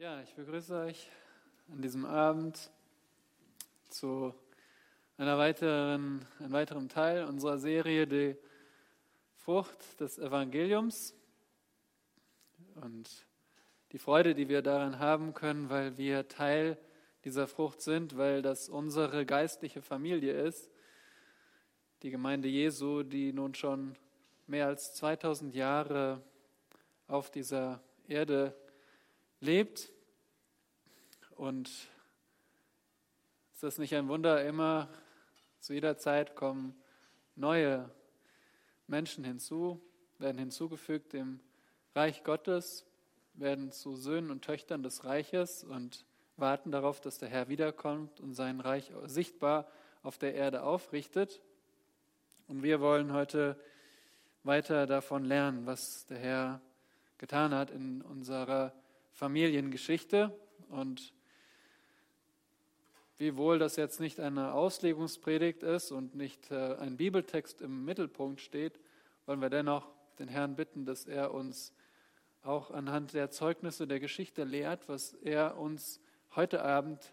Ja, ich begrüße euch an diesem Abend zu einer weiteren, einem weiteren Teil unserer Serie Die Frucht des Evangeliums. Und die Freude, die wir daran haben können, weil wir Teil dieser Frucht sind, weil das unsere geistliche Familie ist, die Gemeinde Jesu, die nun schon mehr als 2000 Jahre auf dieser Erde lebt. Und ist das nicht ein Wunder? Immer zu jeder Zeit kommen neue Menschen hinzu, werden hinzugefügt im Reich Gottes, werden zu Söhnen und Töchtern des Reiches und warten darauf, dass der Herr wiederkommt und sein Reich sichtbar auf der Erde aufrichtet. Und wir wollen heute weiter davon lernen, was der Herr getan hat in unserer Familiengeschichte. Und wiewohl das jetzt nicht eine Auslegungspredigt ist und nicht äh, ein Bibeltext im Mittelpunkt steht, wollen wir dennoch den Herrn bitten, dass er uns auch anhand der Zeugnisse der Geschichte lehrt, was er uns heute Abend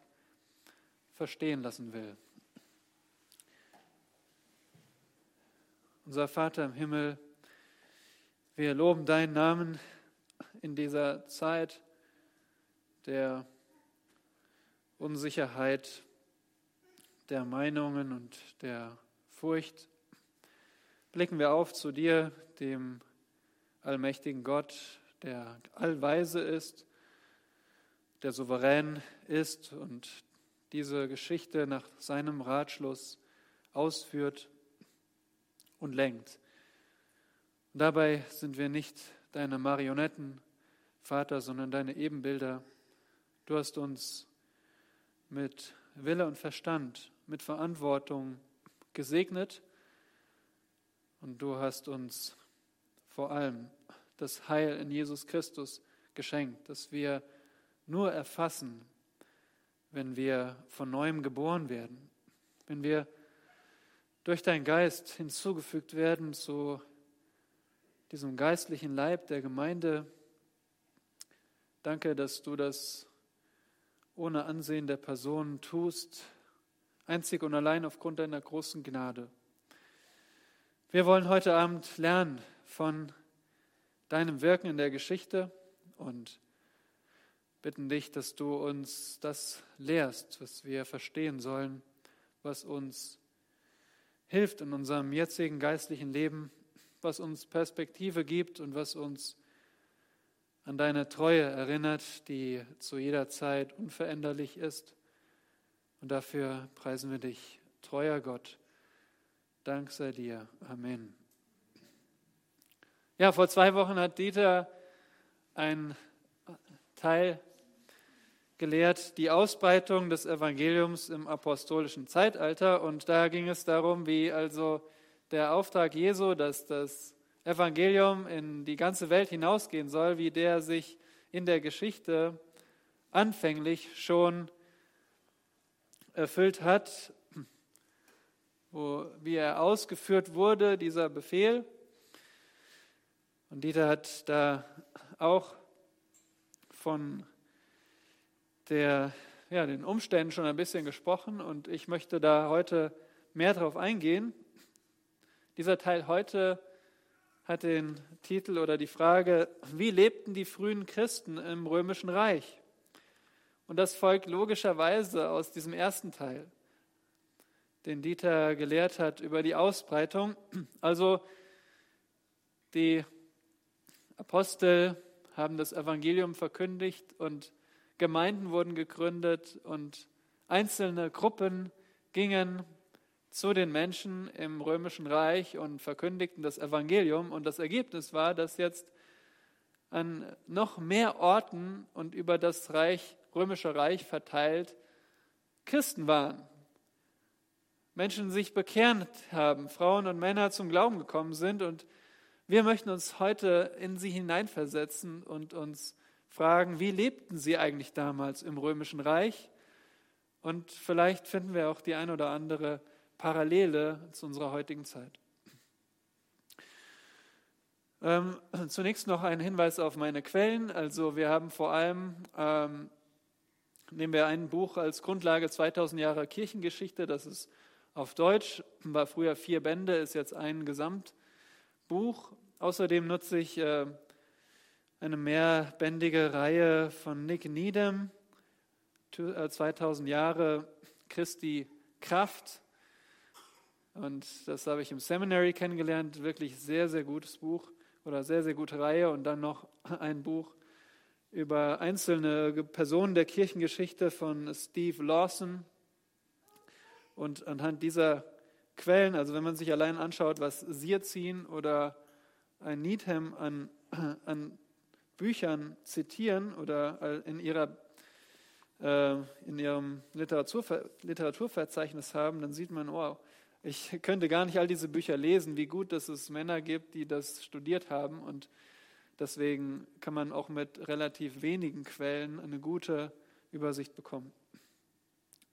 verstehen lassen will. Unser Vater im Himmel, wir loben deinen Namen in dieser Zeit der Unsicherheit, der Meinungen und der Furcht. Blicken wir auf zu dir, dem allmächtigen Gott, der allweise ist, der souverän ist und diese Geschichte nach seinem Ratschluss ausführt und lenkt. Und dabei sind wir nicht deine Marionetten, Vater, sondern deine Ebenbilder. Du hast uns mit Wille und Verstand, mit Verantwortung gesegnet und du hast uns vor allem das Heil in Jesus Christus geschenkt, dass wir nur erfassen, wenn wir von neuem geboren werden, wenn wir durch deinen Geist hinzugefügt werden zu diesem geistlichen Leib der Gemeinde. Danke, dass du das ohne Ansehen der Person tust, einzig und allein aufgrund deiner großen Gnade. Wir wollen heute Abend lernen von deinem Wirken in der Geschichte und bitten dich, dass du uns das lehrst, was wir verstehen sollen, was uns hilft in unserem jetzigen geistlichen Leben, was uns Perspektive gibt und was uns an deine Treue erinnert, die zu jeder Zeit unveränderlich ist. Und dafür preisen wir dich, treuer Gott. Dank sei dir. Amen. Ja, vor zwei Wochen hat Dieter ein Teil gelehrt die Ausbreitung des Evangeliums im apostolischen Zeitalter. Und da ging es darum, wie also der Auftrag Jesu, dass das Evangelium in die ganze Welt hinausgehen soll, wie der sich in der Geschichte anfänglich schon erfüllt hat, wo, wie er ausgeführt wurde, dieser Befehl. Und Dieter hat da auch von der, ja, den Umständen schon ein bisschen gesprochen und ich möchte da heute mehr darauf eingehen. Dieser Teil heute hat den Titel oder die Frage, wie lebten die frühen Christen im römischen Reich? Und das folgt logischerweise aus diesem ersten Teil, den Dieter gelehrt hat über die Ausbreitung. Also die Apostel haben das Evangelium verkündigt und Gemeinden wurden gegründet und einzelne Gruppen gingen zu den Menschen im römischen Reich und verkündigten das Evangelium. Und das Ergebnis war, dass jetzt an noch mehr Orten und über das Reich, römische Reich verteilt Christen waren. Menschen sich bekehrt haben, Frauen und Männer zum Glauben gekommen sind. Und wir möchten uns heute in sie hineinversetzen und uns fragen, wie lebten sie eigentlich damals im römischen Reich? Und vielleicht finden wir auch die ein oder andere Parallele zu unserer heutigen Zeit. Ähm, zunächst noch ein Hinweis auf meine Quellen. Also wir haben vor allem, ähm, nehmen wir ein Buch als Grundlage 2000 Jahre Kirchengeschichte, das ist auf Deutsch, war früher vier Bände, ist jetzt ein Gesamtbuch. Außerdem nutze ich äh, eine mehrbändige Reihe von Nick Needham, 2000 äh, Jahre Christi Kraft. Und das habe ich im Seminary kennengelernt. Wirklich sehr, sehr gutes Buch oder sehr, sehr gute Reihe. Und dann noch ein Buch über einzelne Personen der Kirchengeschichte von Steve Lawson. Und anhand dieser Quellen, also wenn man sich allein anschaut, was Sierzin oder ein Needham an, an Büchern zitieren oder in, ihrer, äh, in ihrem Literaturver Literaturverzeichnis haben, dann sieht man, wow, ich könnte gar nicht all diese Bücher lesen, wie gut, dass es Männer gibt, die das studiert haben. Und deswegen kann man auch mit relativ wenigen Quellen eine gute Übersicht bekommen.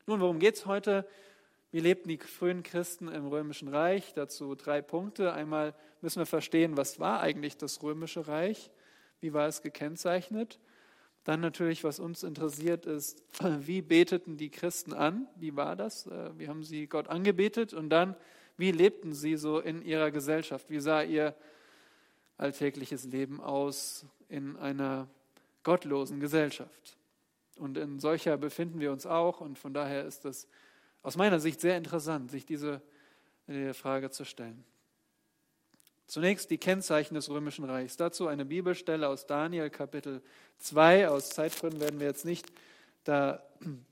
Nun, worum geht es heute? Wie lebten die frühen Christen im Römischen Reich? Dazu drei Punkte. Einmal müssen wir verstehen, was war eigentlich das Römische Reich? Wie war es gekennzeichnet? Dann natürlich, was uns interessiert, ist, wie beteten die Christen an? Wie war das? Äh, wie haben sie Gott angebetet? Und dann, wie lebten sie so in ihrer Gesellschaft? Wie sah ihr alltägliches Leben aus in einer gottlosen Gesellschaft? Und in solcher befinden wir uns auch. Und von daher ist es aus meiner Sicht sehr interessant, sich diese äh, Frage zu stellen. Zunächst die Kennzeichen des Römischen Reichs. Dazu eine Bibelstelle aus Daniel Kapitel 2. Aus Zeitgründen werden wir jetzt nicht da im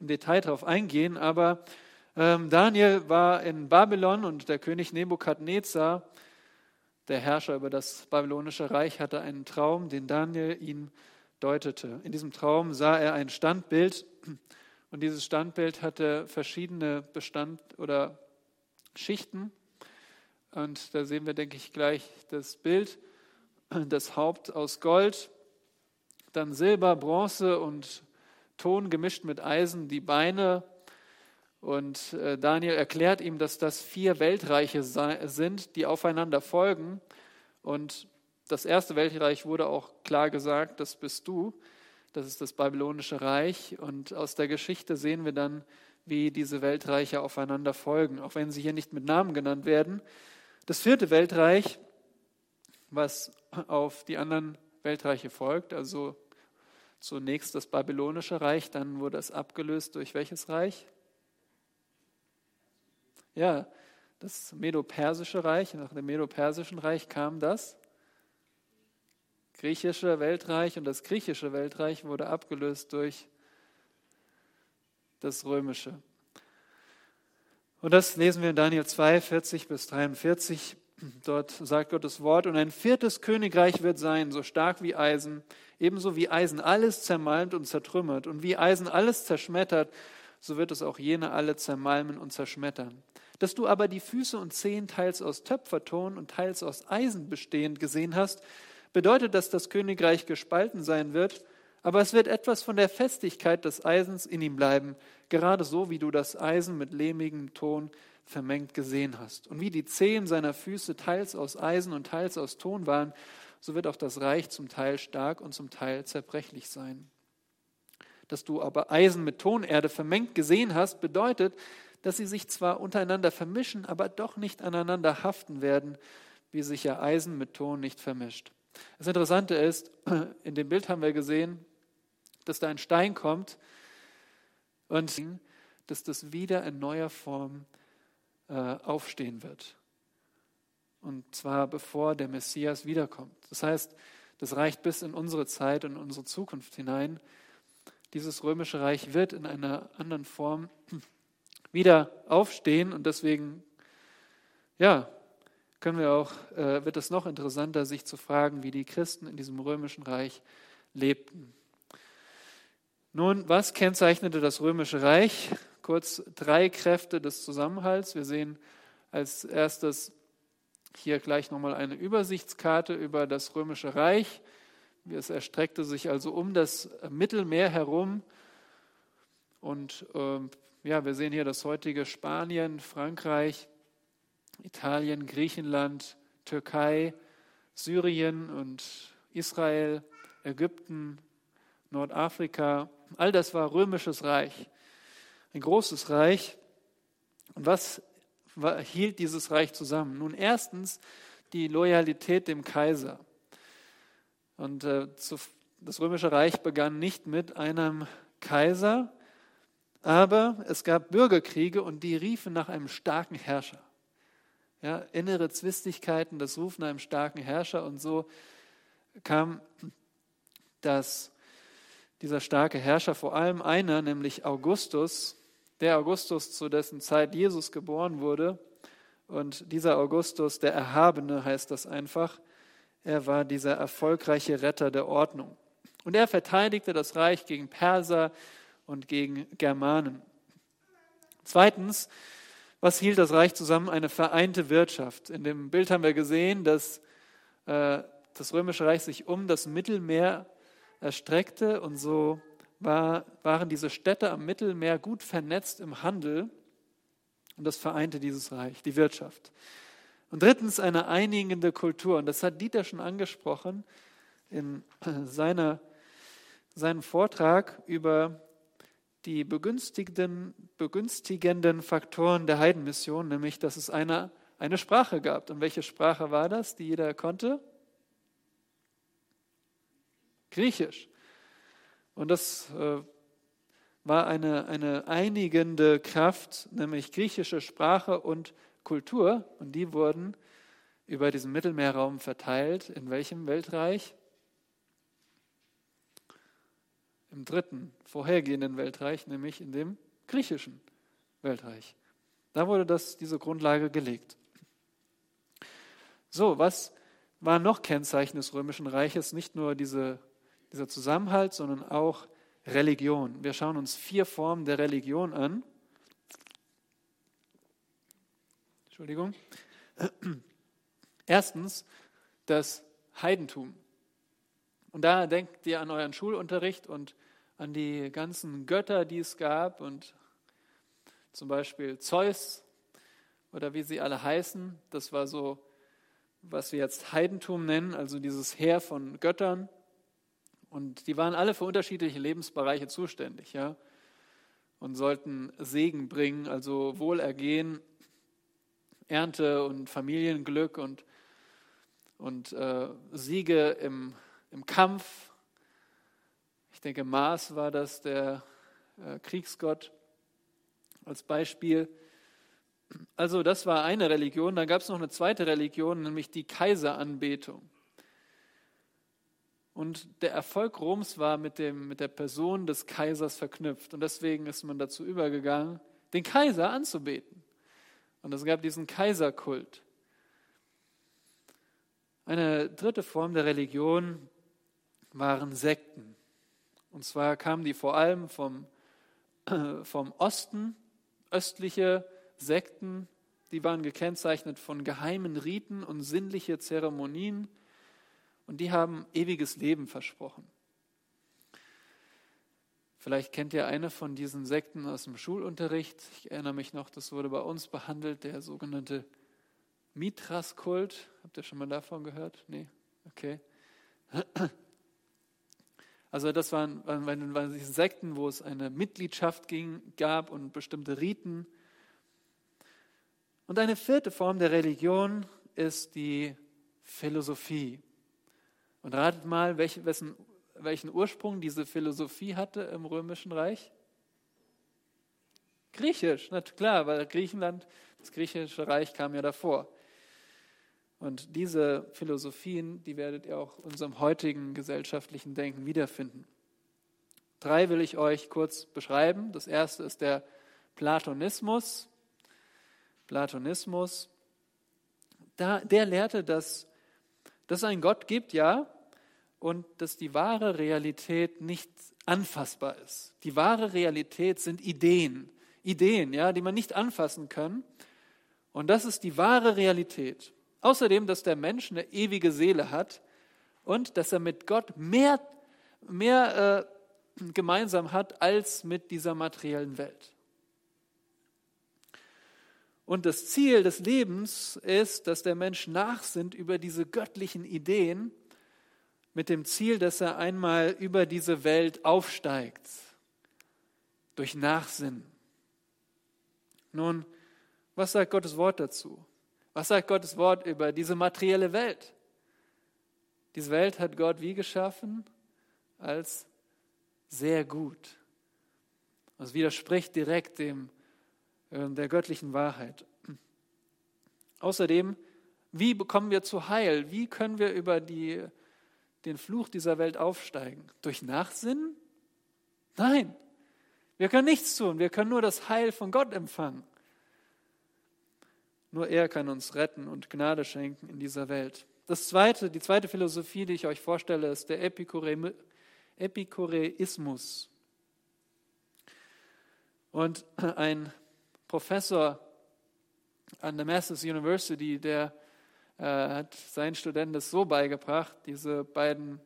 Detail darauf eingehen, aber ähm, Daniel war in Babylon und der König Nebukadnezar, der Herrscher über das babylonische Reich, hatte einen Traum, den Daniel ihm deutete. In diesem Traum sah er ein Standbild und dieses Standbild hatte verschiedene Bestand oder Schichten und da sehen wir, denke ich, gleich das Bild. Das Haupt aus Gold, dann Silber, Bronze und Ton gemischt mit Eisen, die Beine. Und äh, Daniel erklärt ihm, dass das vier Weltreiche sind, die aufeinander folgen. Und das erste Weltreich wurde auch klar gesagt, das bist du. Das ist das babylonische Reich. Und aus der Geschichte sehen wir dann, wie diese Weltreiche aufeinander folgen, auch wenn sie hier nicht mit Namen genannt werden. Das vierte Weltreich, was auf die anderen Weltreiche folgt, also zunächst das babylonische Reich, dann wurde es abgelöst durch welches Reich? Ja, das Medo-Persische Reich. Nach dem Medo-Persischen Reich kam das griechische Weltreich und das griechische Weltreich wurde abgelöst durch das römische. Und das lesen wir in Daniel 2, 40 bis 43. Dort sagt Gottes Wort, und ein viertes Königreich wird sein, so stark wie Eisen, ebenso wie Eisen alles zermalmt und zertrümmert, und wie Eisen alles zerschmettert, so wird es auch jene alle zermalmen und zerschmettern. Dass du aber die Füße und Zehen teils aus Töpferton und teils aus Eisen bestehend gesehen hast, bedeutet, dass das Königreich gespalten sein wird, aber es wird etwas von der Festigkeit des Eisens in ihm bleiben, gerade so wie du das Eisen mit lehmigem Ton vermengt gesehen hast. Und wie die Zehen seiner Füße teils aus Eisen und teils aus Ton waren, so wird auch das Reich zum Teil stark und zum Teil zerbrechlich sein. Dass du aber Eisen mit Tonerde vermengt gesehen hast, bedeutet, dass sie sich zwar untereinander vermischen, aber doch nicht aneinander haften werden, wie sich ja Eisen mit Ton nicht vermischt. Das Interessante ist, in dem Bild haben wir gesehen, dass da ein Stein kommt und dass das wieder in neuer Form äh, aufstehen wird. Und zwar bevor der Messias wiederkommt. Das heißt, das reicht bis in unsere Zeit und unsere Zukunft hinein. Dieses römische Reich wird in einer anderen Form wieder aufstehen und deswegen, ja, können wir auch, äh, wird es noch interessanter, sich zu fragen, wie die Christen in diesem römischen Reich lebten. Nun, was kennzeichnete das römische Reich? Kurz drei Kräfte des Zusammenhalts. Wir sehen als erstes hier gleich nochmal eine Übersichtskarte über das römische Reich. Es erstreckte sich also um das Mittelmeer herum. Und äh, ja, wir sehen hier das heutige Spanien, Frankreich, Italien, Griechenland, Türkei, Syrien und Israel, Ägypten, Nordafrika, all das war römisches Reich, ein großes Reich. Und was hielt dieses Reich zusammen? Nun erstens die Loyalität dem Kaiser. Und äh, das römische Reich begann nicht mit einem Kaiser, aber es gab Bürgerkriege und die riefen nach einem starken Herrscher. Ja, innere Zwistigkeiten, das Rufen einem starken Herrscher und so kam das, dieser starke Herrscher, vor allem einer, nämlich Augustus, der Augustus, zu dessen Zeit Jesus geboren wurde. Und dieser Augustus, der Erhabene heißt das einfach, er war dieser erfolgreiche Retter der Ordnung. Und er verteidigte das Reich gegen Perser und gegen Germanen. Zweitens, was hielt das Reich zusammen? Eine vereinte Wirtschaft. In dem Bild haben wir gesehen, dass äh, das Römische Reich sich um das Mittelmeer erstreckte und so war, waren diese Städte am Mittelmeer gut vernetzt im Handel und das vereinte dieses Reich, die Wirtschaft. Und drittens eine einigende Kultur. Und das hat Dieter schon angesprochen in seiner, seinem Vortrag über die begünstigenden, Faktoren der Heidenmission, nämlich dass es eine, eine Sprache gab. Und welche Sprache war das, die jeder konnte? Griechisch. Und das äh, war eine, eine einigende Kraft, nämlich griechische Sprache und Kultur. Und die wurden über diesen Mittelmeerraum verteilt. In welchem Weltreich? Im dritten, vorhergehenden Weltreich, nämlich in dem griechischen Weltreich. Da wurde das, diese Grundlage gelegt. So, was war noch Kennzeichen des Römischen Reiches? Nicht nur diese dieser Zusammenhalt, sondern auch Religion. Wir schauen uns vier Formen der Religion an. Entschuldigung. Erstens das Heidentum. Und da denkt ihr an euren Schulunterricht und an die ganzen Götter, die es gab und zum Beispiel Zeus oder wie sie alle heißen. Das war so, was wir jetzt Heidentum nennen, also dieses Heer von Göttern. Und die waren alle für unterschiedliche Lebensbereiche zuständig, ja, und sollten Segen bringen, also Wohlergehen, Ernte und Familienglück und, und äh, Siege im, im Kampf. Ich denke, Mars war das, der äh, Kriegsgott als Beispiel. Also das war eine Religion. Dann gab es noch eine zweite Religion, nämlich die Kaiseranbetung. Und der Erfolg Roms war mit, dem, mit der Person des Kaisers verknüpft. Und deswegen ist man dazu übergegangen, den Kaiser anzubeten. Und es gab diesen Kaiserkult. Eine dritte Form der Religion waren Sekten. Und zwar kamen die vor allem vom, vom Osten, östliche Sekten, die waren gekennzeichnet von geheimen Riten und sinnliche Zeremonien und die haben ewiges Leben versprochen. Vielleicht kennt ihr eine von diesen Sekten aus dem Schulunterricht. Ich erinnere mich noch, das wurde bei uns behandelt, der sogenannte Mithras-Kult. Habt ihr schon mal davon gehört? Nee? Okay. Also das waren, waren, waren diese Sekten, wo es eine Mitgliedschaft ging, gab und bestimmte Riten. Und eine vierte Form der Religion ist die Philosophie. Und ratet mal, welch, wessen, welchen Ursprung diese Philosophie hatte im Römischen Reich? Griechisch, na klar, weil Griechenland, das griechische Reich kam ja davor. Und diese Philosophien, die werdet ihr auch in unserem heutigen gesellschaftlichen Denken wiederfinden. Drei will ich euch kurz beschreiben. Das erste ist der Platonismus. Platonismus, da, der lehrte, dass, dass es einen Gott gibt, ja, und dass die wahre Realität nicht anfassbar ist. Die wahre Realität sind Ideen, Ideen, ja, die man nicht anfassen kann. Und das ist die wahre Realität. Außerdem, dass der Mensch eine ewige Seele hat und dass er mit Gott mehr, mehr äh, gemeinsam hat als mit dieser materiellen Welt. Und das Ziel des Lebens ist, dass der Mensch nachsinnt über diese göttlichen Ideen mit dem Ziel, dass er einmal über diese Welt aufsteigt. Durch Nachsinnen. Nun, was sagt Gottes Wort dazu? Was sagt Gottes Wort über diese materielle Welt? Diese Welt hat Gott wie geschaffen? Als sehr gut. Das widerspricht direkt dem, äh, der göttlichen Wahrheit. Außerdem, wie bekommen wir zu Heil? Wie können wir über die, den Fluch dieser Welt aufsteigen? Durch Nachsinnen? Nein, wir können nichts tun. Wir können nur das Heil von Gott empfangen. Nur er kann uns retten und Gnade schenken in dieser Welt. Das zweite, die zweite Philosophie, die ich euch vorstelle, ist der Epikure, Epikureismus. Und ein Professor an der Masters University, der äh, hat seinen Studenten das so beigebracht, diese beiden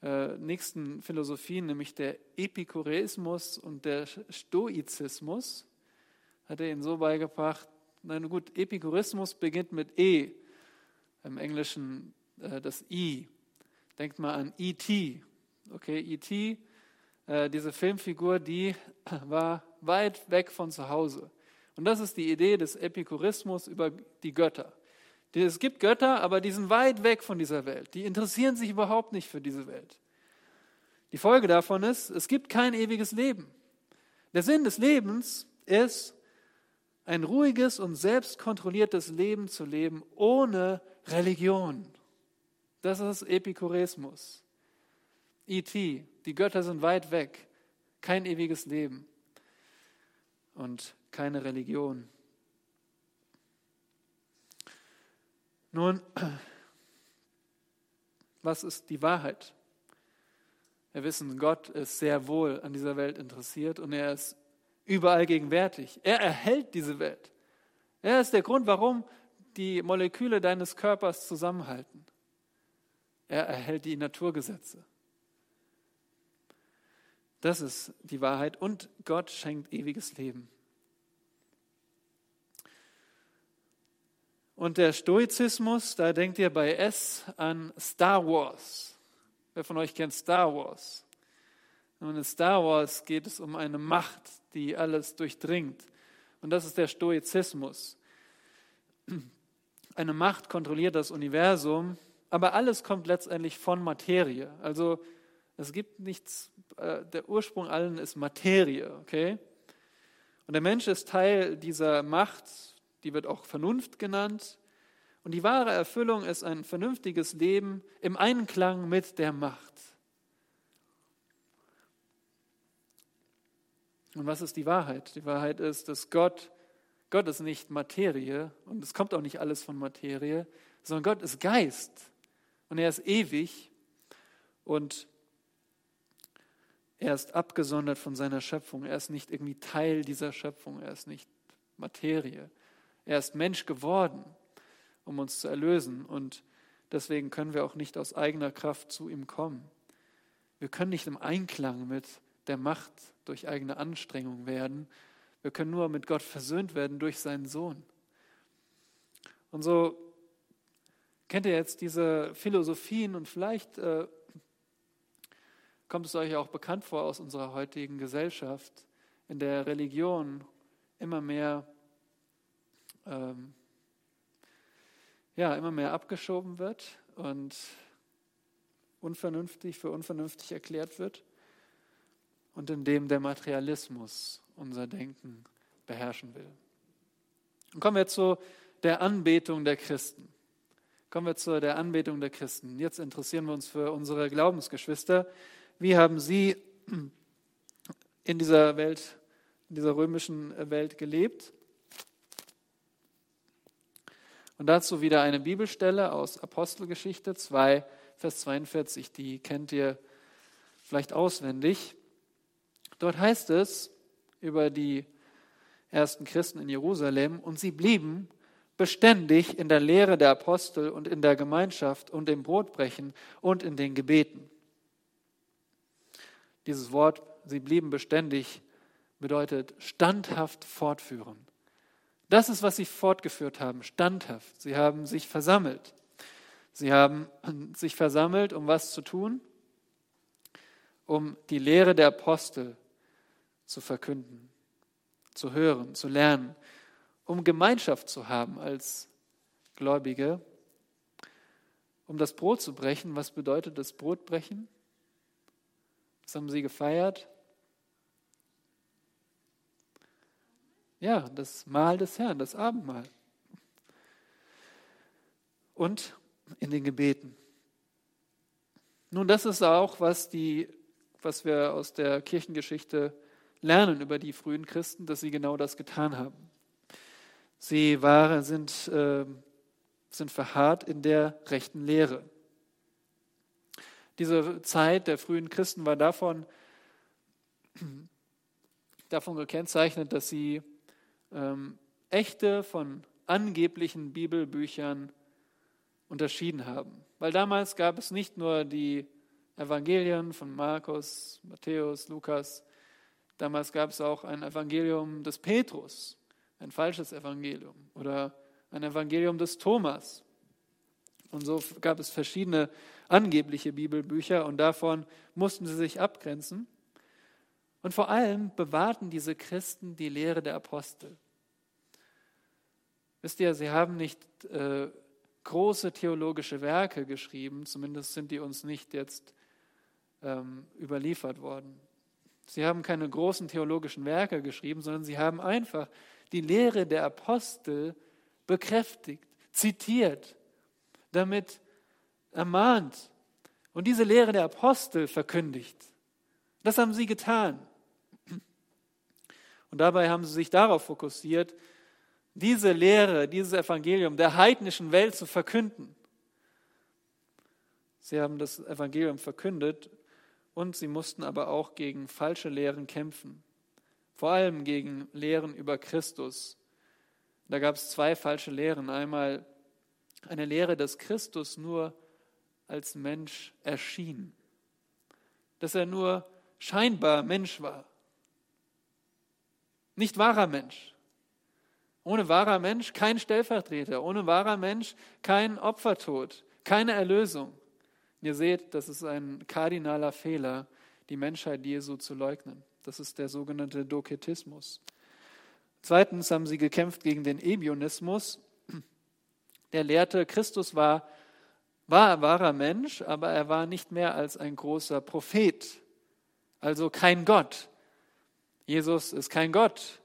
äh, nächsten Philosophien, nämlich der Epikureismus und der Stoizismus, hat er ihnen so beigebracht, na gut, Epikurismus beginnt mit E, im Englischen äh, das I. Denkt mal an E.T. Okay, E.T., äh, diese Filmfigur, die war weit weg von zu Hause. Und das ist die Idee des Epikurismus über die Götter. Es gibt Götter, aber die sind weit weg von dieser Welt. Die interessieren sich überhaupt nicht für diese Welt. Die Folge davon ist, es gibt kein ewiges Leben. Der Sinn des Lebens ist, ein ruhiges und selbstkontrolliertes Leben zu leben ohne Religion. Das ist Epikuresmus. E.T., die Götter sind weit weg, kein ewiges Leben und keine Religion. Nun, was ist die Wahrheit? Wir wissen, Gott ist sehr wohl an dieser Welt interessiert und er ist überall gegenwärtig. Er erhält diese Welt. Er ist der Grund, warum die Moleküle deines Körpers zusammenhalten. Er erhält die Naturgesetze. Das ist die Wahrheit und Gott schenkt ewiges Leben. Und der Stoizismus, da denkt ihr bei S an Star Wars. Wer von euch kennt Star Wars? Und in Star Wars geht es um eine Macht, die alles durchdringt. Und das ist der Stoizismus. Eine Macht kontrolliert das Universum, aber alles kommt letztendlich von Materie. Also es gibt nichts, äh, der Ursprung allen ist Materie, okay? Und der Mensch ist Teil dieser Macht, die wird auch Vernunft genannt. Und die wahre Erfüllung ist ein vernünftiges Leben im Einklang mit der Macht. Und was ist die Wahrheit? Die Wahrheit ist, dass Gott, Gott ist nicht Materie und es kommt auch nicht alles von Materie, sondern Gott ist Geist und er ist ewig und er ist abgesondert von seiner Schöpfung. Er ist nicht irgendwie Teil dieser Schöpfung. Er ist nicht Materie. Er ist Mensch geworden, um uns zu erlösen. Und deswegen können wir auch nicht aus eigener Kraft zu ihm kommen. Wir können nicht im Einklang mit der Macht durch eigene Anstrengung werden. Wir können nur mit Gott versöhnt werden durch seinen Sohn. Und so kennt ihr jetzt diese Philosophien und vielleicht äh, kommt es euch auch bekannt vor aus unserer heutigen Gesellschaft, in der Religion immer mehr, ähm, ja, immer mehr abgeschoben wird und unvernünftig für unvernünftig erklärt wird und in dem der Materialismus unser Denken beherrschen will. Und kommen wir zu der Anbetung der Christen. Kommen wir zu der Anbetung der Christen. Jetzt interessieren wir uns für unsere Glaubensgeschwister. Wie haben sie in dieser Welt, in dieser römischen Welt gelebt? Und dazu wieder eine Bibelstelle aus Apostelgeschichte 2, Vers 42. Die kennt ihr vielleicht auswendig. Dort heißt es über die ersten Christen in Jerusalem, und sie blieben beständig in der Lehre der Apostel und in der Gemeinschaft und im Brotbrechen und in den Gebeten. Dieses Wort, sie blieben beständig, bedeutet standhaft fortführen. Das ist, was sie fortgeführt haben, standhaft. Sie haben sich versammelt. Sie haben sich versammelt, um was zu tun? Um die Lehre der Apostel zu verkünden, zu hören, zu lernen, um Gemeinschaft zu haben als Gläubige, um das Brot zu brechen. Was bedeutet das Brotbrechen? Was haben sie gefeiert? Ja, das Mahl des Herrn, das Abendmahl. Und in den Gebeten. Nun, das ist auch, was, die, was wir aus der Kirchengeschichte lernen über die frühen Christen, dass sie genau das getan haben. Sie waren, sind, äh, sind verharrt in der rechten Lehre. Diese Zeit der frühen Christen war davon, davon gekennzeichnet, dass sie ähm, echte von angeblichen Bibelbüchern unterschieden haben. Weil damals gab es nicht nur die Evangelien von Markus, Matthäus, Lukas, damals gab es auch ein Evangelium des Petrus, ein falsches Evangelium oder ein Evangelium des Thomas. Und so gab es verschiedene angebliche Bibelbücher und davon mussten sie sich abgrenzen. Und vor allem bewahrten diese Christen die Lehre der Apostel. Wisst ihr, sie haben nicht äh, große theologische Werke geschrieben, zumindest sind die uns nicht jetzt ähm, überliefert worden. Sie haben keine großen theologischen Werke geschrieben, sondern sie haben einfach die Lehre der Apostel bekräftigt, zitiert, damit ermahnt und diese Lehre der Apostel verkündigt. Das haben sie getan. Und dabei haben sie sich darauf fokussiert, diese Lehre, dieses Evangelium der heidnischen Welt zu verkünden. Sie haben das Evangelium verkündet und sie mussten aber auch gegen falsche Lehren kämpfen, vor allem gegen Lehren über Christus. Da gab es zwei falsche Lehren. Einmal eine Lehre, dass Christus nur als Mensch erschien, dass er nur scheinbar Mensch war, nicht wahrer Mensch. Ohne wahrer Mensch kein Stellvertreter, ohne wahrer Mensch kein Opfertod, keine Erlösung. Ihr seht, das ist ein kardinaler Fehler, die Menschheit Jesu zu leugnen. Das ist der sogenannte Doketismus. Zweitens haben sie gekämpft gegen den Ebionismus. Der lehrte, Christus war, war wahrer Mensch, aber er war nicht mehr als ein großer Prophet, also kein Gott. Jesus ist kein Gott.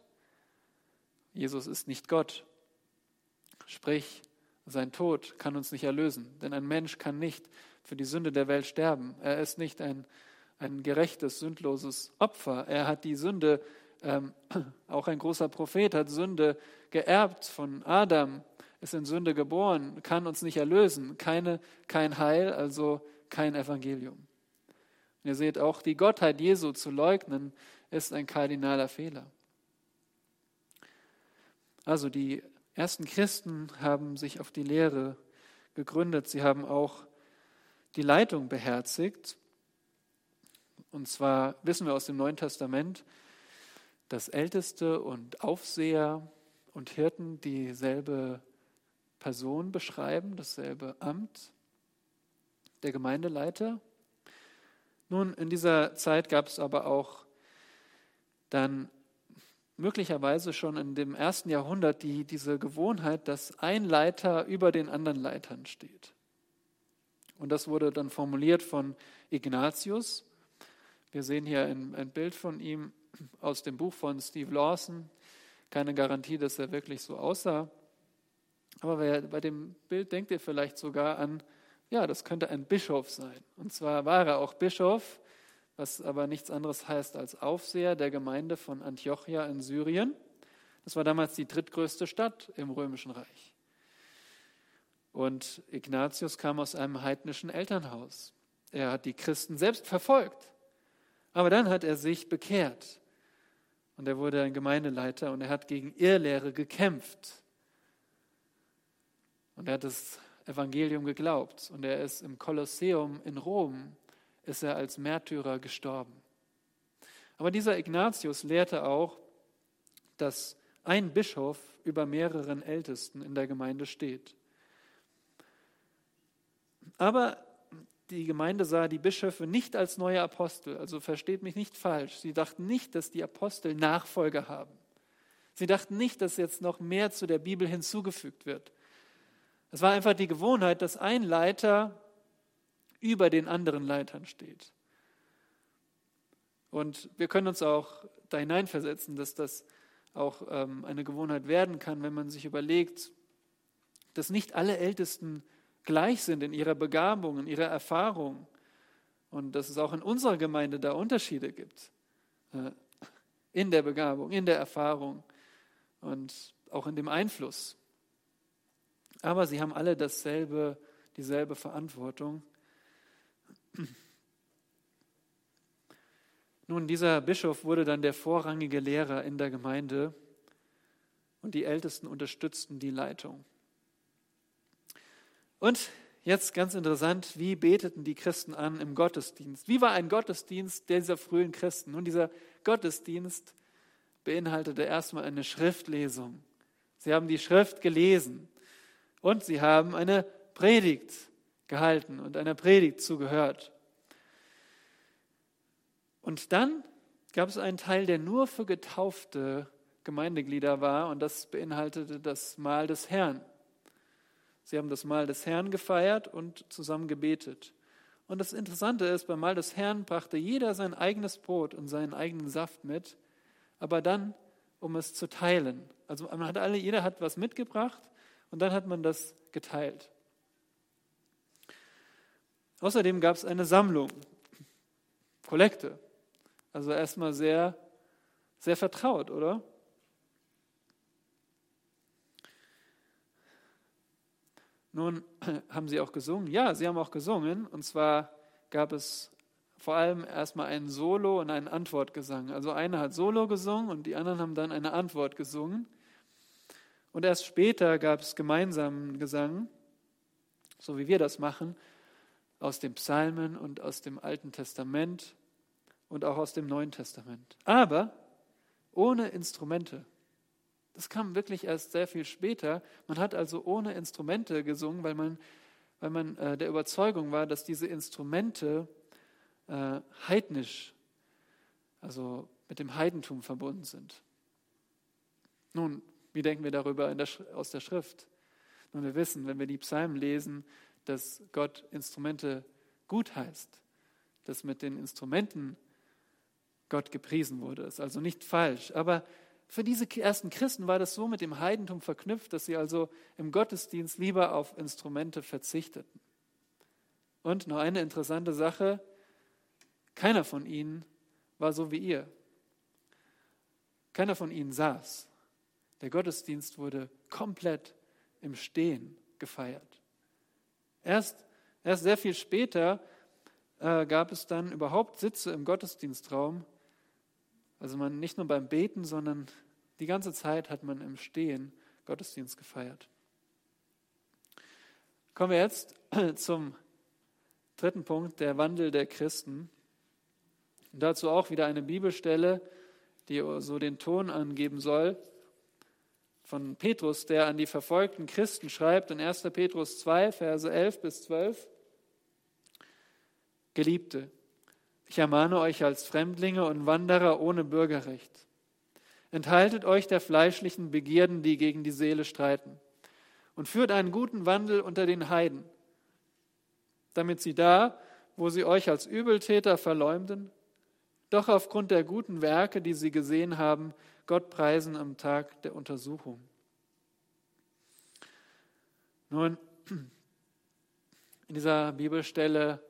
Jesus ist nicht Gott. Sprich, sein Tod kann uns nicht erlösen, denn ein Mensch kann nicht für die Sünde der Welt sterben. Er ist nicht ein, ein gerechtes, sündloses Opfer. Er hat die Sünde, ähm, auch ein großer Prophet hat Sünde geerbt von Adam, ist in Sünde geboren, kann uns nicht erlösen. Keine, kein Heil, also kein Evangelium. Und ihr seht auch, die Gottheit Jesu zu leugnen, ist ein kardinaler Fehler. Also die ersten Christen haben sich auf die Lehre gegründet. Sie haben auch die Leitung beherzigt. Und zwar wissen wir aus dem Neuen Testament, dass Älteste und Aufseher und Hirten dieselbe Person beschreiben, dasselbe Amt, der Gemeindeleiter. Nun, in dieser Zeit gab es aber auch dann möglicherweise schon in dem ersten Jahrhundert die, diese Gewohnheit, dass ein Leiter über den anderen Leitern steht. Und das wurde dann formuliert von Ignatius. Wir sehen hier ein, ein Bild von ihm aus dem Buch von Steve Lawson. Keine Garantie, dass er wirklich so aussah. Aber bei dem Bild denkt ihr vielleicht sogar an, ja, das könnte ein Bischof sein. Und zwar war er auch Bischof was aber nichts anderes heißt als Aufseher der Gemeinde von Antiochia in Syrien. Das war damals die drittgrößte Stadt im Römischen Reich. Und Ignatius kam aus einem heidnischen Elternhaus. Er hat die Christen selbst verfolgt. Aber dann hat er sich bekehrt. Und er wurde ein Gemeindeleiter und er hat gegen Irrlehre gekämpft. Und er hat das Evangelium geglaubt. Und er ist im Kolosseum in Rom ist er als Märtyrer gestorben. Aber dieser Ignatius lehrte auch, dass ein Bischof über mehreren Ältesten in der Gemeinde steht. Aber die Gemeinde sah die Bischöfe nicht als neue Apostel. Also versteht mich nicht falsch. Sie dachten nicht, dass die Apostel Nachfolger haben. Sie dachten nicht, dass jetzt noch mehr zu der Bibel hinzugefügt wird. Es war einfach die Gewohnheit, dass ein Leiter über den anderen Leitern steht. Und wir können uns auch da hineinversetzen, dass das auch ähm, eine Gewohnheit werden kann, wenn man sich überlegt, dass nicht alle Ältesten gleich sind in ihrer Begabung, in ihrer Erfahrung und dass es auch in unserer Gemeinde da Unterschiede gibt. Äh, in der Begabung, in der Erfahrung und auch in dem Einfluss. Aber sie haben alle dasselbe, dieselbe Verantwortung. Nun, dieser Bischof wurde dann der vorrangige Lehrer in der Gemeinde und die Ältesten unterstützten die Leitung. Und jetzt ganz interessant, wie beteten die Christen an im Gottesdienst? Wie war ein Gottesdienst dieser frühen Christen? Nun, dieser Gottesdienst beinhaltete erstmal eine Schriftlesung. Sie haben die Schrift gelesen und sie haben eine Predigt gehalten und einer Predigt zugehört. Und dann gab es einen Teil, der nur für getaufte Gemeindeglieder war und das beinhaltete das Mahl des Herrn. Sie haben das Mahl des Herrn gefeiert und zusammen gebetet. Und das Interessante ist, beim Mahl des Herrn brachte jeder sein eigenes Brot und seinen eigenen Saft mit, aber dann, um es zu teilen. Also man hat alle, jeder hat was mitgebracht und dann hat man das geteilt. Außerdem gab es eine Sammlung, Kollekte. Also erstmal sehr, sehr vertraut, oder? Nun haben sie auch gesungen. Ja, sie haben auch gesungen. Und zwar gab es vor allem erstmal ein Solo und einen Antwortgesang. Also einer hat Solo gesungen und die anderen haben dann eine Antwort gesungen. Und erst später gab es gemeinsamen Gesang, so wie wir das machen, aus den Psalmen und aus dem Alten Testament und auch aus dem Neuen Testament. Aber ohne Instrumente. Das kam wirklich erst sehr viel später. Man hat also ohne Instrumente gesungen, weil man, weil man äh, der Überzeugung war, dass diese Instrumente äh, heidnisch, also mit dem Heidentum verbunden sind. Nun, wie denken wir darüber der, aus der Schrift? Nun, wir wissen, wenn wir die Psalmen lesen, dass Gott Instrumente gut heißt, dass mit den Instrumenten Gott gepriesen wurde. Das ist also nicht falsch. Aber für diese ersten Christen war das so mit dem Heidentum verknüpft, dass sie also im Gottesdienst lieber auf Instrumente verzichteten. Und noch eine interessante Sache, keiner von ihnen war so wie ihr. Keiner von ihnen saß. Der Gottesdienst wurde komplett im Stehen gefeiert. Erst, erst sehr viel später äh, gab es dann überhaupt Sitze im Gottesdienstraum, also man nicht nur beim Beten, sondern die ganze Zeit hat man im Stehen Gottesdienst gefeiert. Kommen wir jetzt zum dritten Punkt, der Wandel der Christen. Und dazu auch wieder eine Bibelstelle, die so den Ton angeben soll, von Petrus, der an die verfolgten Christen schreibt in 1. Petrus 2, Verse 11 bis 12. Geliebte, ich ermahne euch als Fremdlinge und Wanderer ohne Bürgerrecht. Enthaltet euch der fleischlichen Begierden, die gegen die Seele streiten, und führt einen guten Wandel unter den Heiden, damit sie da, wo sie euch als Übeltäter verleumden, doch aufgrund der guten Werke, die sie gesehen haben, Gott preisen am Tag der Untersuchung. Nun, in dieser Bibelstelle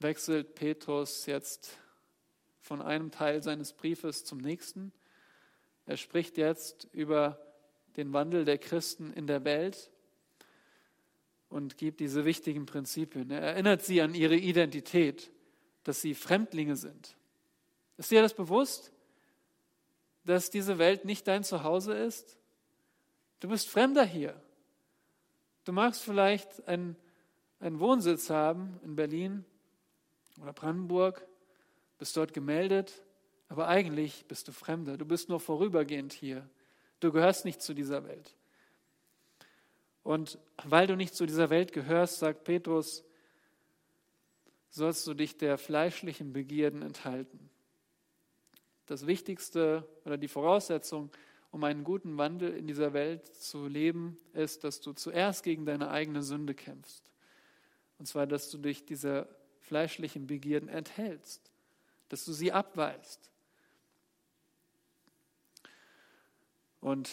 wechselt Petrus jetzt von einem Teil seines Briefes zum nächsten. Er spricht jetzt über den Wandel der Christen in der Welt und gibt diese wichtigen Prinzipien. Er erinnert sie an ihre Identität, dass sie Fremdlinge sind. Ist dir das bewusst, dass diese Welt nicht dein Zuhause ist? Du bist Fremder hier. Du magst vielleicht einen, einen Wohnsitz haben in Berlin, oder Brandenburg, bist dort gemeldet, aber eigentlich bist du Fremder. Du bist nur vorübergehend hier. Du gehörst nicht zu dieser Welt. Und weil du nicht zu dieser Welt gehörst, sagt Petrus, sollst du dich der fleischlichen Begierden enthalten. Das Wichtigste oder die Voraussetzung, um einen guten Wandel in dieser Welt zu leben, ist, dass du zuerst gegen deine eigene Sünde kämpfst. Und zwar, dass du dich dieser fleischlichen Begierden enthältst, dass du sie abweist. Und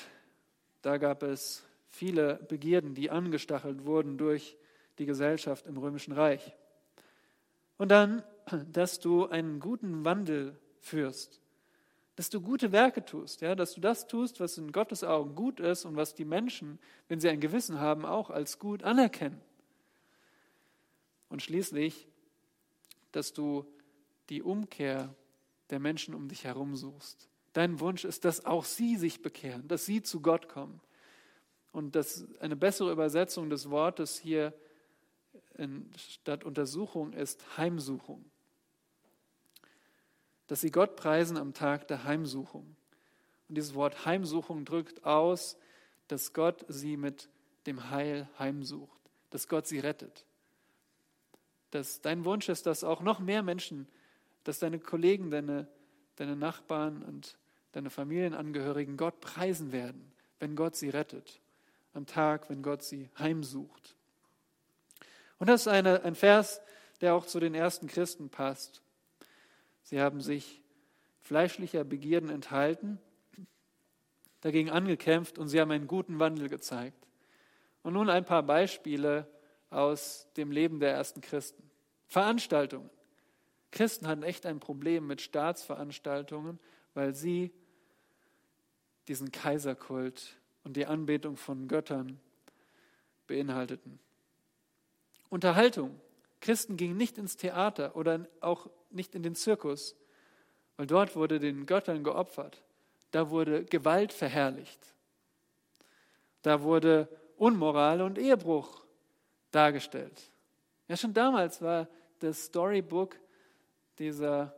da gab es viele Begierden, die angestachelt wurden durch die Gesellschaft im Römischen Reich. Und dann, dass du einen guten Wandel führst, dass du gute Werke tust, ja, dass du das tust, was in Gottes Augen gut ist und was die Menschen, wenn sie ein Gewissen haben, auch als gut anerkennen. Und schließlich, dass du die Umkehr der Menschen um dich herum suchst. Dein Wunsch ist, dass auch sie sich bekehren, dass sie zu Gott kommen. Und dass eine bessere Übersetzung des Wortes hier statt Untersuchung ist Heimsuchung. Dass sie Gott preisen am Tag der Heimsuchung. Und dieses Wort Heimsuchung drückt aus, dass Gott sie mit dem Heil heimsucht, dass Gott sie rettet. Dass dein Wunsch ist, dass auch noch mehr Menschen, dass deine Kollegen, deine, deine Nachbarn und deine Familienangehörigen Gott preisen werden, wenn Gott sie rettet, am Tag, wenn Gott sie heimsucht. Und das ist eine, ein Vers, der auch zu den ersten Christen passt. Sie haben sich fleischlicher Begierden enthalten, dagegen angekämpft und sie haben einen guten Wandel gezeigt. Und nun ein paar Beispiele aus dem Leben der ersten Christen. Veranstaltungen. Christen hatten echt ein Problem mit Staatsveranstaltungen, weil sie diesen Kaiserkult und die Anbetung von Göttern beinhalteten. Unterhaltung. Christen gingen nicht ins Theater oder auch nicht in den Zirkus, weil dort wurde den Göttern geopfert. Da wurde Gewalt verherrlicht. Da wurde Unmoral und Ehebruch dargestellt. Ja, schon damals war das Storybook dieser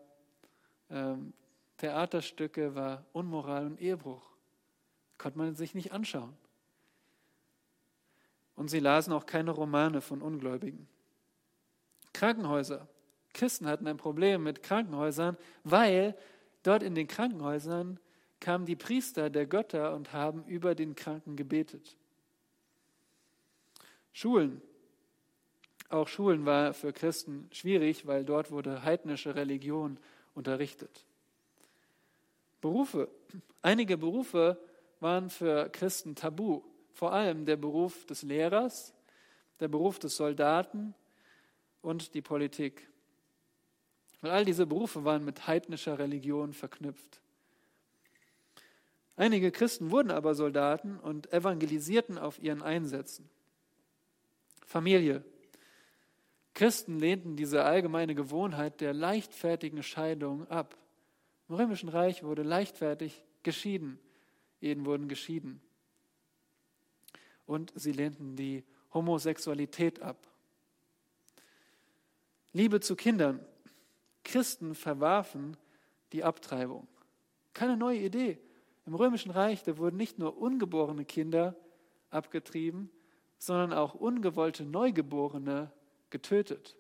ähm, Theaterstücke war Unmoral und Ehebruch. Konnte man sich nicht anschauen. Und sie lasen auch keine Romane von Ungläubigen. Krankenhäuser. Christen hatten ein Problem mit Krankenhäusern, weil dort in den Krankenhäusern kamen die Priester der Götter und haben über den Kranken gebetet. Schulen. Auch Schulen war für Christen schwierig, weil dort wurde heidnische Religion unterrichtet. Berufe. Einige Berufe waren für Christen tabu vor allem der Beruf des Lehrers, der Beruf des Soldaten und die Politik. Und all diese Berufe waren mit heidnischer Religion verknüpft. Einige Christen wurden aber Soldaten und evangelisierten auf ihren Einsätzen. Familie. Christen lehnten diese allgemeine Gewohnheit der leichtfertigen Scheidung ab. Im Römischen Reich wurde leichtfertig geschieden. Ehen wurden geschieden und sie lehnten die Homosexualität ab. Liebe zu Kindern. Christen verwarfen die Abtreibung. Keine neue Idee. Im Römischen Reich, da wurden nicht nur ungeborene Kinder abgetrieben, sondern auch ungewollte Neugeborene getötet.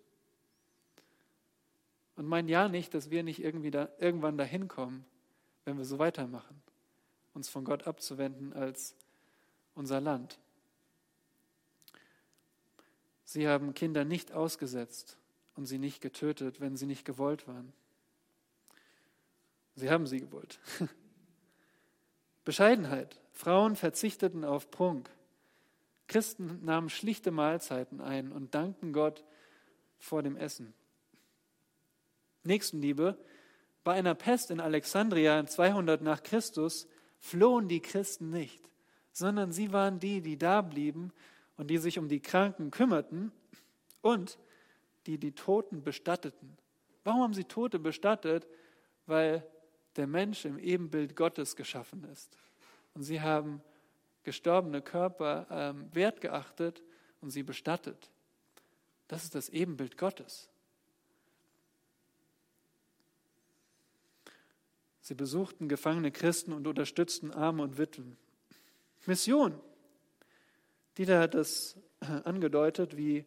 Und mein ja nicht, dass wir nicht irgendwie da, irgendwann dahin kommen, wenn wir so weitermachen, uns von Gott abzuwenden als unser Land. Sie haben Kinder nicht ausgesetzt und sie nicht getötet, wenn sie nicht gewollt waren. Sie haben sie gewollt. Bescheidenheit. Frauen verzichteten auf Prunk. Christen nahmen schlichte Mahlzeiten ein und dankten Gott vor dem Essen. Nächstenliebe. Bei einer Pest in Alexandria 200 nach Christus flohen die Christen nicht, sondern sie waren die, die da blieben und die sich um die Kranken kümmerten und die die Toten bestatteten. Warum haben sie Tote bestattet? Weil der Mensch im Ebenbild Gottes geschaffen ist. Und sie haben gestorbene Körper ähm, wertgeachtet und sie bestattet. Das ist das Ebenbild Gottes. Sie besuchten gefangene Christen und unterstützten Arme und Witwen. Mission. Dieter hat das angedeutet, wie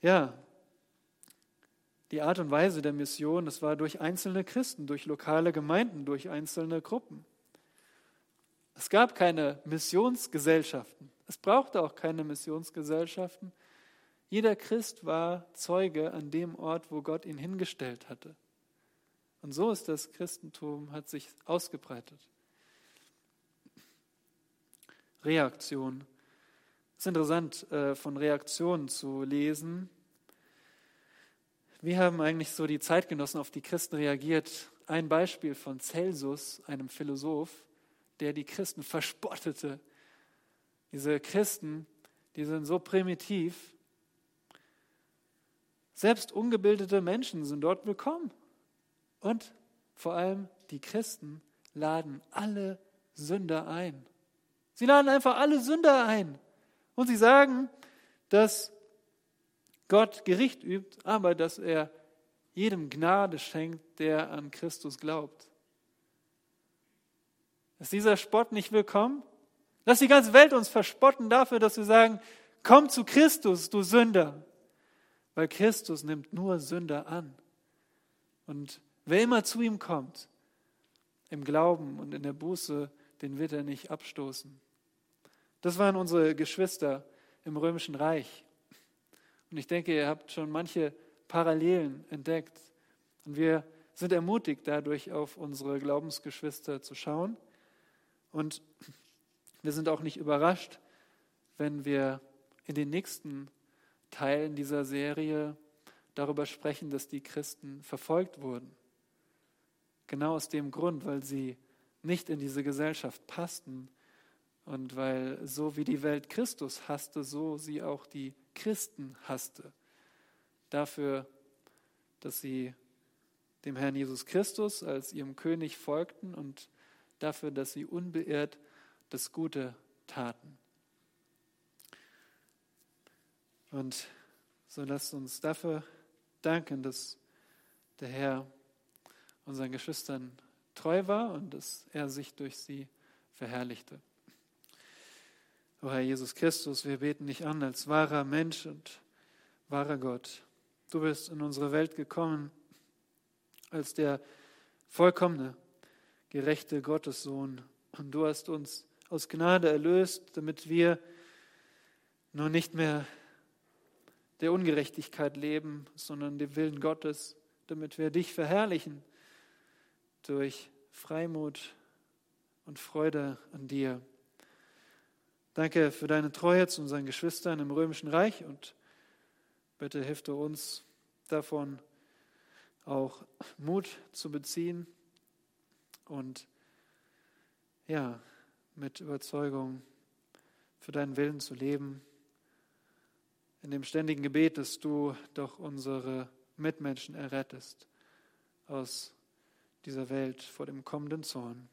ja, die Art und Weise der Mission, das war durch einzelne Christen, durch lokale Gemeinden, durch einzelne Gruppen. Es gab keine Missionsgesellschaften. Es brauchte auch keine Missionsgesellschaften. Jeder Christ war Zeuge an dem Ort, wo Gott ihn hingestellt hatte. Und so ist das Christentum, hat sich ausgebreitet. Reaktion. Es ist interessant, äh, von Reaktionen zu lesen. Wie haben eigentlich so die Zeitgenossen auf die Christen reagiert? Ein Beispiel von Celsus, einem Philosoph, der die Christen verspottete. Diese Christen, die sind so primitiv. Selbst ungebildete Menschen sind dort willkommen. Und vor allem die Christen laden alle Sünder ein. Sie laden einfach alle Sünder ein. Und sie sagen, dass Gott Gericht übt, aber dass er jedem Gnade schenkt, der an Christus glaubt. Ist dieser Spott nicht willkommen? Lass die ganze Welt uns verspotten dafür, dass wir sagen, komm zu Christus, du Sünder. Weil Christus nimmt nur Sünder an. Und wer immer zu ihm kommt, im Glauben und in der Buße, den wird er nicht abstoßen. Das waren unsere Geschwister im Römischen Reich. Und ich denke, ihr habt schon manche Parallelen entdeckt. Und wir sind ermutigt, dadurch auf unsere Glaubensgeschwister zu schauen. Und wir sind auch nicht überrascht, wenn wir in den nächsten Teilen dieser Serie darüber sprechen, dass die Christen verfolgt wurden. Genau aus dem Grund, weil sie nicht in diese Gesellschaft passten, und weil so wie die Welt Christus hasste, so sie auch die Christen hasste. Dafür, dass sie dem Herrn Jesus Christus als ihrem König folgten und dafür, dass sie unbeirrt das Gute taten. Und so lasst uns dafür danken, dass der Herr unseren Geschwistern treu war und dass er sich durch sie verherrlichte. O Herr Jesus Christus, wir beten dich an als wahrer Mensch und wahrer Gott. Du bist in unsere Welt gekommen als der vollkommene, gerechte Gottessohn. Und du hast uns aus Gnade erlöst, damit wir nun nicht mehr der Ungerechtigkeit leben, sondern dem Willen Gottes, damit wir dich verherrlichen durch Freimut und Freude an dir. Danke für deine Treue zu unseren Geschwistern im Römischen Reich und bitte hilf du uns davon auch Mut zu beziehen und ja, mit Überzeugung für deinen Willen zu leben. In dem ständigen Gebet, dass du doch unsere Mitmenschen errettest aus dieser Welt vor dem kommenden Zorn.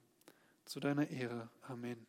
Zu deiner Ehre. Amen.